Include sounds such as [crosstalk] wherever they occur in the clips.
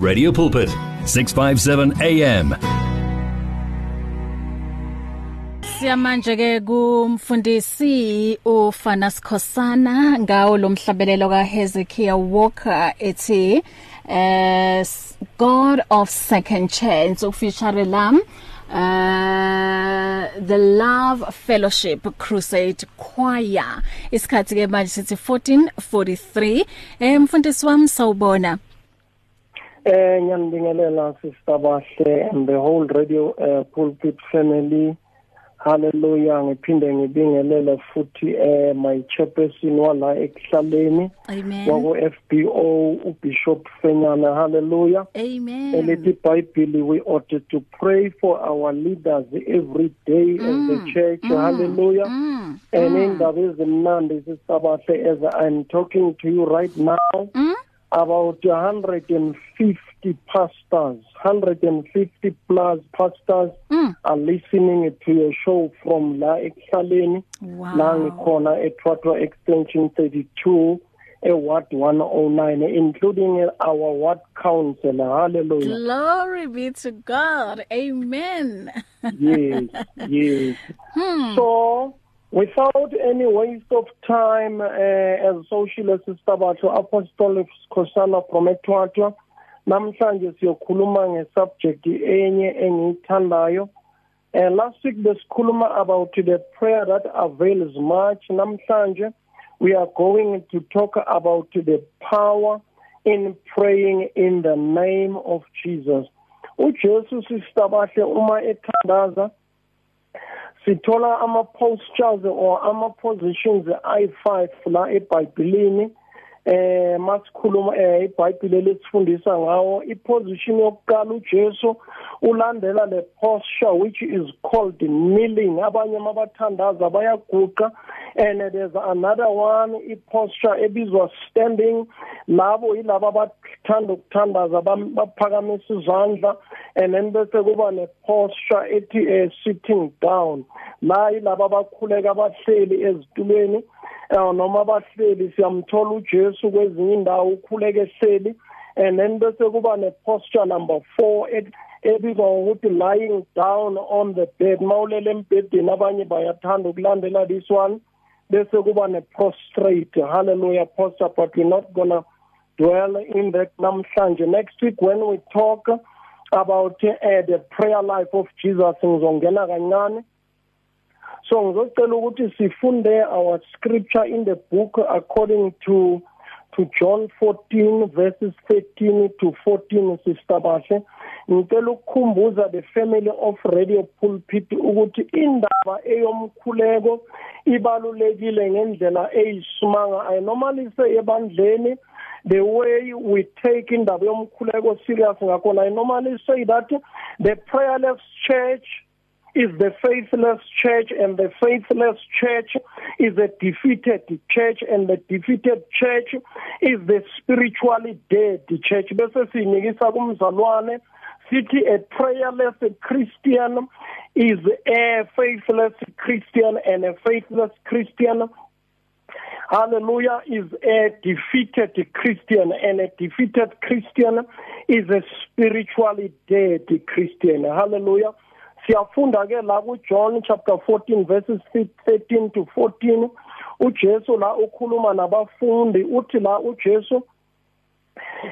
Radio Pulpit 657 AM Siyamanje ke kumfundisi uFana Sikhosana ngawo lomhlabelelo kaHezekiah Walker ethi uh God of second chance ufeature lam uh the love fellowship crusade choir. Isikhathi ke manje sithi 1443 eh mfundisi wami sawubona. Eh ngiyanibingelela sister Bahle and the whole radio uh, pulpit family. Hallelujah ngiphinde ngibingelele futhi eh my chairperson wala ekuhlaleni. Amen. Wako FBO uBishop Fenyana hallelujah. Amen. Elithi bible we ought to pray for our leaders every day mm, in the church mm, hallelujah. Mm, and mm, indaba ezimnandi sisabahle as i'm talking to you right now mm, about 150 pastors 150 plus pastors mm. are listening to your show from la ekuhlaleni wow la ngikhona eThwatwa extension 32 eward 109 including our ward councillor hallelujah Glory be to God. Amen. yes yes [laughs] Hmm. so without any waste of time uh, as socialist sistabatho apostolic khosana from eThwatwa namhlanje siyokhuluma ngesubject enye engiyithandayo. Uh, last week besikhuluma about the prayer that avails much. Namhlanje we are going to talk about the power in praying in the name of Jesus. uJesu sistabahle uma ethandaza sithola ama postures or ama positions ayi5 la eBhayibhelini eh masikhuluma eh iBhayibheli lesifundisa ngawo. Iposition yokuqala uJesu ulandela le posture which is called kneeling. Abanye mabathandaza bayaguqa and there's another one iposture ebizwa standing. Labo yilabo abathanda ukuthandaza baphakamisa izandla. And then bese kuba ne posture ethi uh, sitting down. La yilabo abakhuleka abahleli ezitulweni. Uh, noma abahleli siyamthola uJesu kwezinye indawo ukhuleke ehleli. And then bese kuba ne posture number 4 ebizwa ngokuthi lying down on the bed. Mawulele embhedeni abanye bayathanda ukulandela this one. Bese kuba ne prostrate hallelujah posture but we're not gonna dwell in that namhlanje. Next week when we talk about uh, the prayer life of Jesus ngizongena kancane. So ngizocela ukuthi sifunde our scripture in the book according to to John 14 verses 13 to 14 sister Bashe. Ngicela ukukhumbuza the family of radio pulpit ukuthi indaba eyomkhuleko ibalulekile ngendlela eyisimanga ayinomalise ebandleni. The way we take indaba yomkhuleko serious ngakhona i normally say that the prayerless church is the faithless church and the faithless church is a defeated church and the defeated church is the spiritually dead church. Bese sinikisa kumzalwane sithi a prayerless christian is a faithless christian and a faithless christian. Hallelujah is a defeated christian and a defeated christian is a spiritually dead christian. Hallelujah. Siyafunda ke la ku John chapter 14 verses 13 to 14 uJesu la ukhuluma nabafundi uthi la uJesu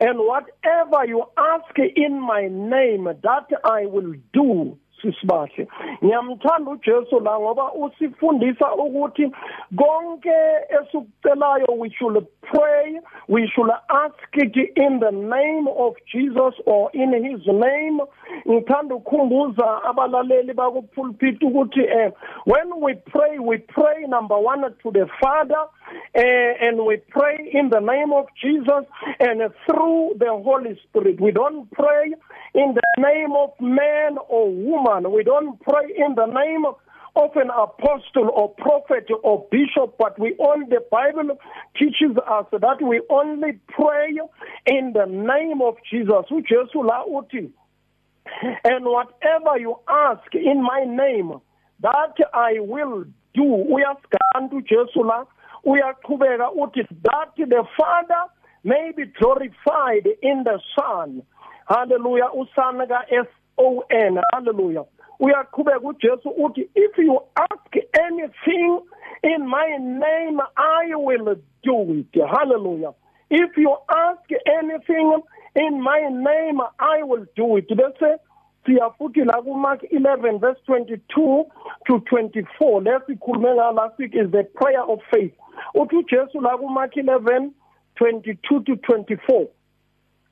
and whatever you ask in my name that I will do sisibahle ngiyamthanda uJesu la ngoba usifundisa ukuthi konke esikucelayo we should pray we should ask it in the name of Jesus or in his name. Ngithanda ukukhumbuza abalaleli bakupulpit ukuthi eh when we pray we pray number 1 to the father eh, and we pray in the name of Jesus and through the holy spirit we don't pray in the name of man or woman we don't pray in the name of of an apostle or prophet or bishop, but we only, the Bible teaches us that we only pray in the name of Jesus, which is uti. And whatever you ask in my name, that I will do. Uyasgana uJesu la uyaqhubeka uthi that the Father may be glorified in the Son. Haleluya usana ka SON haleluya uyaqhubeka uJesu uthi if you ask anything in my name I will do it. Hallelujah. If you ask anything in my name I will do it. Bese siya futhi la ku Mark 11 verse 22 to 24 lesikhulume ngala last week is the prayer of faith. Uthi uJesu la ku Mark 11 22 to 24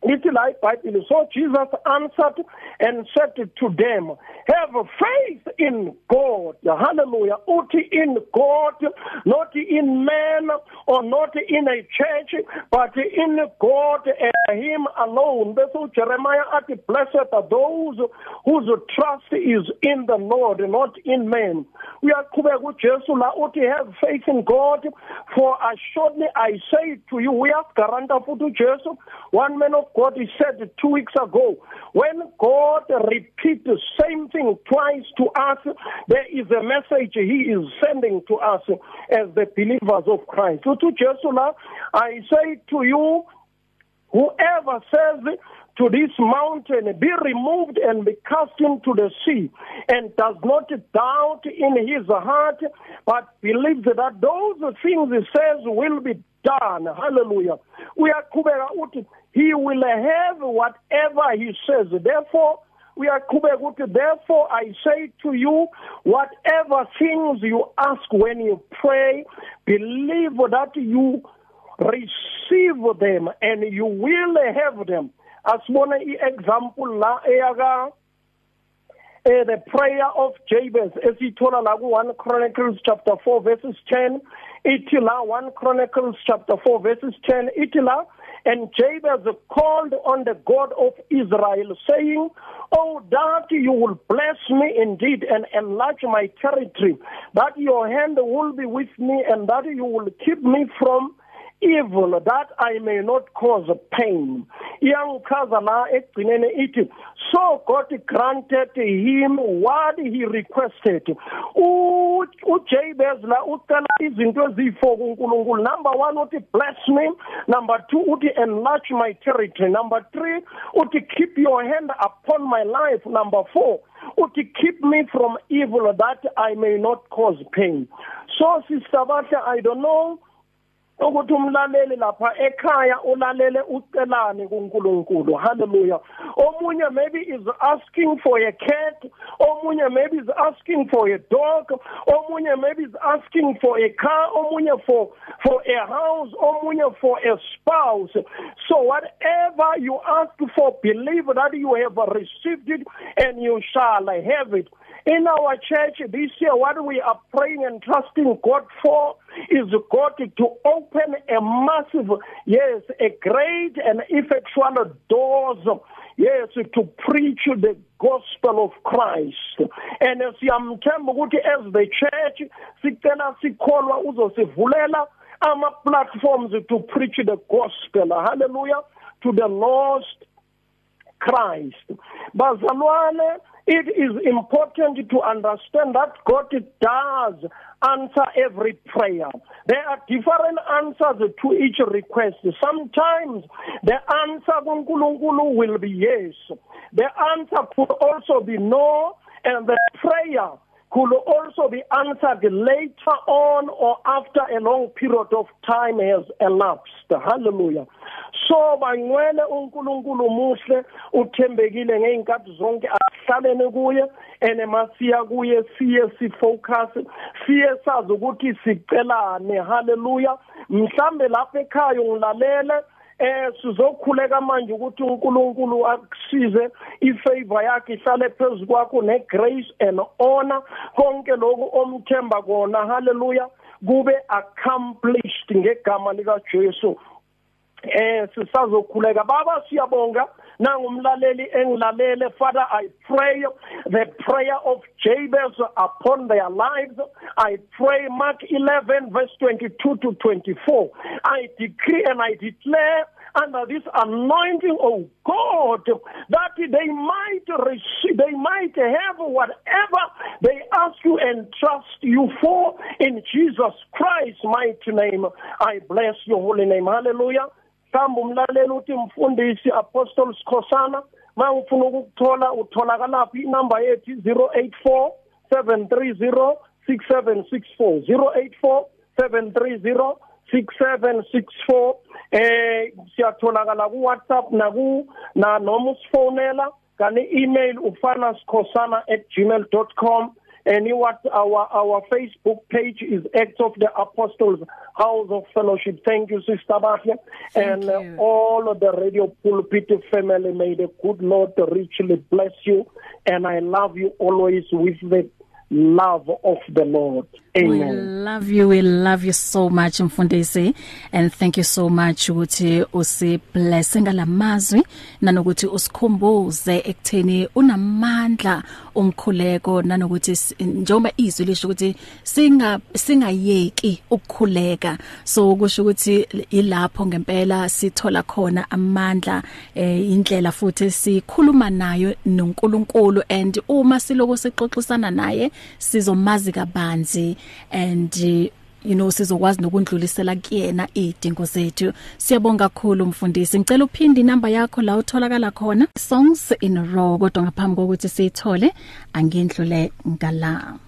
lithi la iBhayibheli so Jesus answered and said to them have faith in God hallelujah. Uthi in God not in man or not in a church but in God him alone. Bese Jeremiah athi blessed are those whose trust is in the Lord not in man. Uyaqhubeka uJesu la uthi have faith in God. For assuredly I say to you uyasigaranta futhi uJesu one man of God he said two weeks ago when God repeats the same thing twice to us there is a message he is sending to us as the believers of Christ. Uthi uJesu la I say to you whoever says to this mountain be removed and be cast into the sea and does not doubt in his heart but believes that those things he says will be done. Hallelujah. Uyaqhubeka uthi he will have whatever he says. Therefore uyaqhubeka uthi therefore i say to you whatever things you ask when you pray believe that you receive them and you will have them. Asibone iexample la eyaka eh the prayer of Jabez. Esithola la ku 1 Chronicles chapter 4 verses 10 ithi la 1 Chronicles chapter 4 verses 10 ithi la and Jabez called on the God of Israel saying oh that you will bless me indeed and enlarge my territory that your hand will be with me and that you will keep me from evil that I may not cause pain. Iyangichaza la egcinene ithi so God granted him what he requested. uJabez la ucela izinto ezifo kuNkulunkulu. Number 1 uthi bless me. Number 2 uthi enlarge my territory. Number 3 uthi keep your hand upon my life. Number 4 uthi keep me from evil that I may not cause pain. So sister Batha I don't know ukuthi umlaleli lapha ekhaya ulalele ucelane kuNkulunkulu. Hallelujah omunye maybe is asking for a cat omunye maybe is asking for a dog omunye maybe is asking for a car omunye for for a house omunye for a spouse. So whatever you ask for believe that you have received it and you shall have it. In our church this year what we are praying and trusting God for is God to open a massive yes a great and effectual doors yes to preach the gospel of Christ. And siyamthemba ukuthi as the church sicela sikholwa uzosivulela ama platforms to preach the gospel. Hallelujah. To the lost Christ. Bazalwane it is important to understand that God does answer every prayer. There are different answers to each request. Sometimes the answer kuNkulunkulu will be yes. The answer could also be no and the prayer could also be answered later on or after a long period of time has elapsed. Hallelujah. So bangcwele uNkulunkulu muhle uthembekile ngeinkathi zonke asihlalene kuye ene masiya kuye siye sifocus siye sazi ukuthi sicelane hallelujah mhlambe lapha ekhaya ngilalele eh sizokhuleka manje ukuthi uNkulunkulu akusize ifavor yakhe ihlale phezulu kwakho negrace and honor. Konke lokhu omthemba kona haleluya kube accomplished ngegama lika Jesu eh sisazokhuleka. Baba siyabonga. Nangumlaleli engilalele father i pray the prayer of jabez upon their lives. I pray mark 11 verse 22 to 24 i decree and i declare under this anointing oh God that they might receive they might have whatever they ask you and trust you for in Jesus Christ's mighty name. I bless your holy name. Hallelujah. Mhlawumbe umlaleli uthi mfundisi apostle Sikhosana ma ufuna ukuthola utholakalaphi inamba yethu? 084 730 6764 084 730 6764 eh siyatholakala ku WhatsApp na ku na noma usifonela kani email ufana sikhosana@gmail.com and what our our Facebook page is Acts of the Apostles House of Fellowship. Thank you, Sister Bafia, and you. Uh, all of the Radio Pulpit family. May the good Lord richly bless you, and I love you always with the love of the Lord. We Amen. love you. We love you so much mfundisi and thank you so much ukuthi usiblesse ngalamazwi nanokuthi usikhumbuze ekutheni unamandla umkhuleko nanokuthi njengoba izwi lisho ukuthi singa singayeki ukukhuleka so kusho ukuthi ilapho ngempela sithola khona amandla eh indlela futhi sikhuluma nayo noNkulunkulu and uma siloko sixoxisana naye sizomazi kabanzi and eh, you know sizokwazi nokundlulisela kuyena idingo zethu siyabonga kakhulu mfundisi ngicela uphinde inamba yakho la utholakala khona songs in a row kodwa ngaphambi kokuthi siyithole angindlule ngala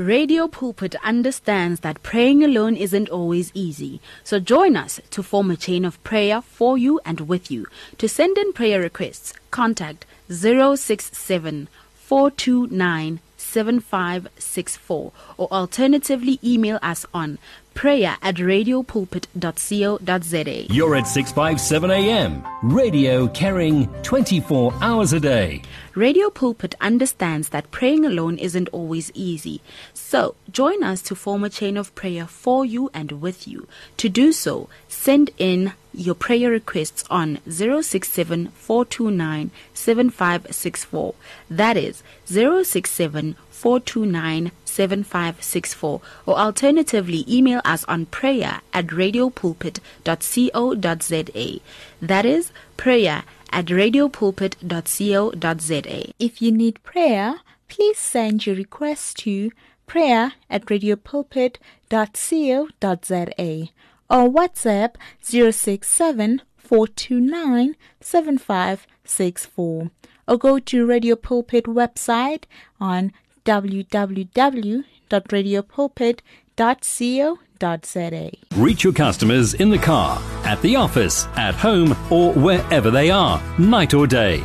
Radio Pulpit understands that praying alone isn't always easy. So join us to form a chain of prayer for you and with you. To send in prayer requests, contact 067 429 7564 or alternatively email us on prayer at radiopulpit.co.za. You're at 657 AM. Radio carrying 24 hours a day. Radio Pulpit understands that praying alone isn't always easy. So, join us to form a chain of prayer for you and with you. To do so, send in your prayer requests on 067 429 7564. That is 067 429 7564 or alternatively email us on prayer at radiopulpit.co.za. That is prayer at radiopulpit.co.za. If you need prayer, please send your request to prayer at radiopulpit.co.za or WhatsApp 067 429 7564 or go to Radio Pulpit website on www.radiopulpit.co.za. Reach your customers in the car, at the office, at home, or wherever they are, night or day.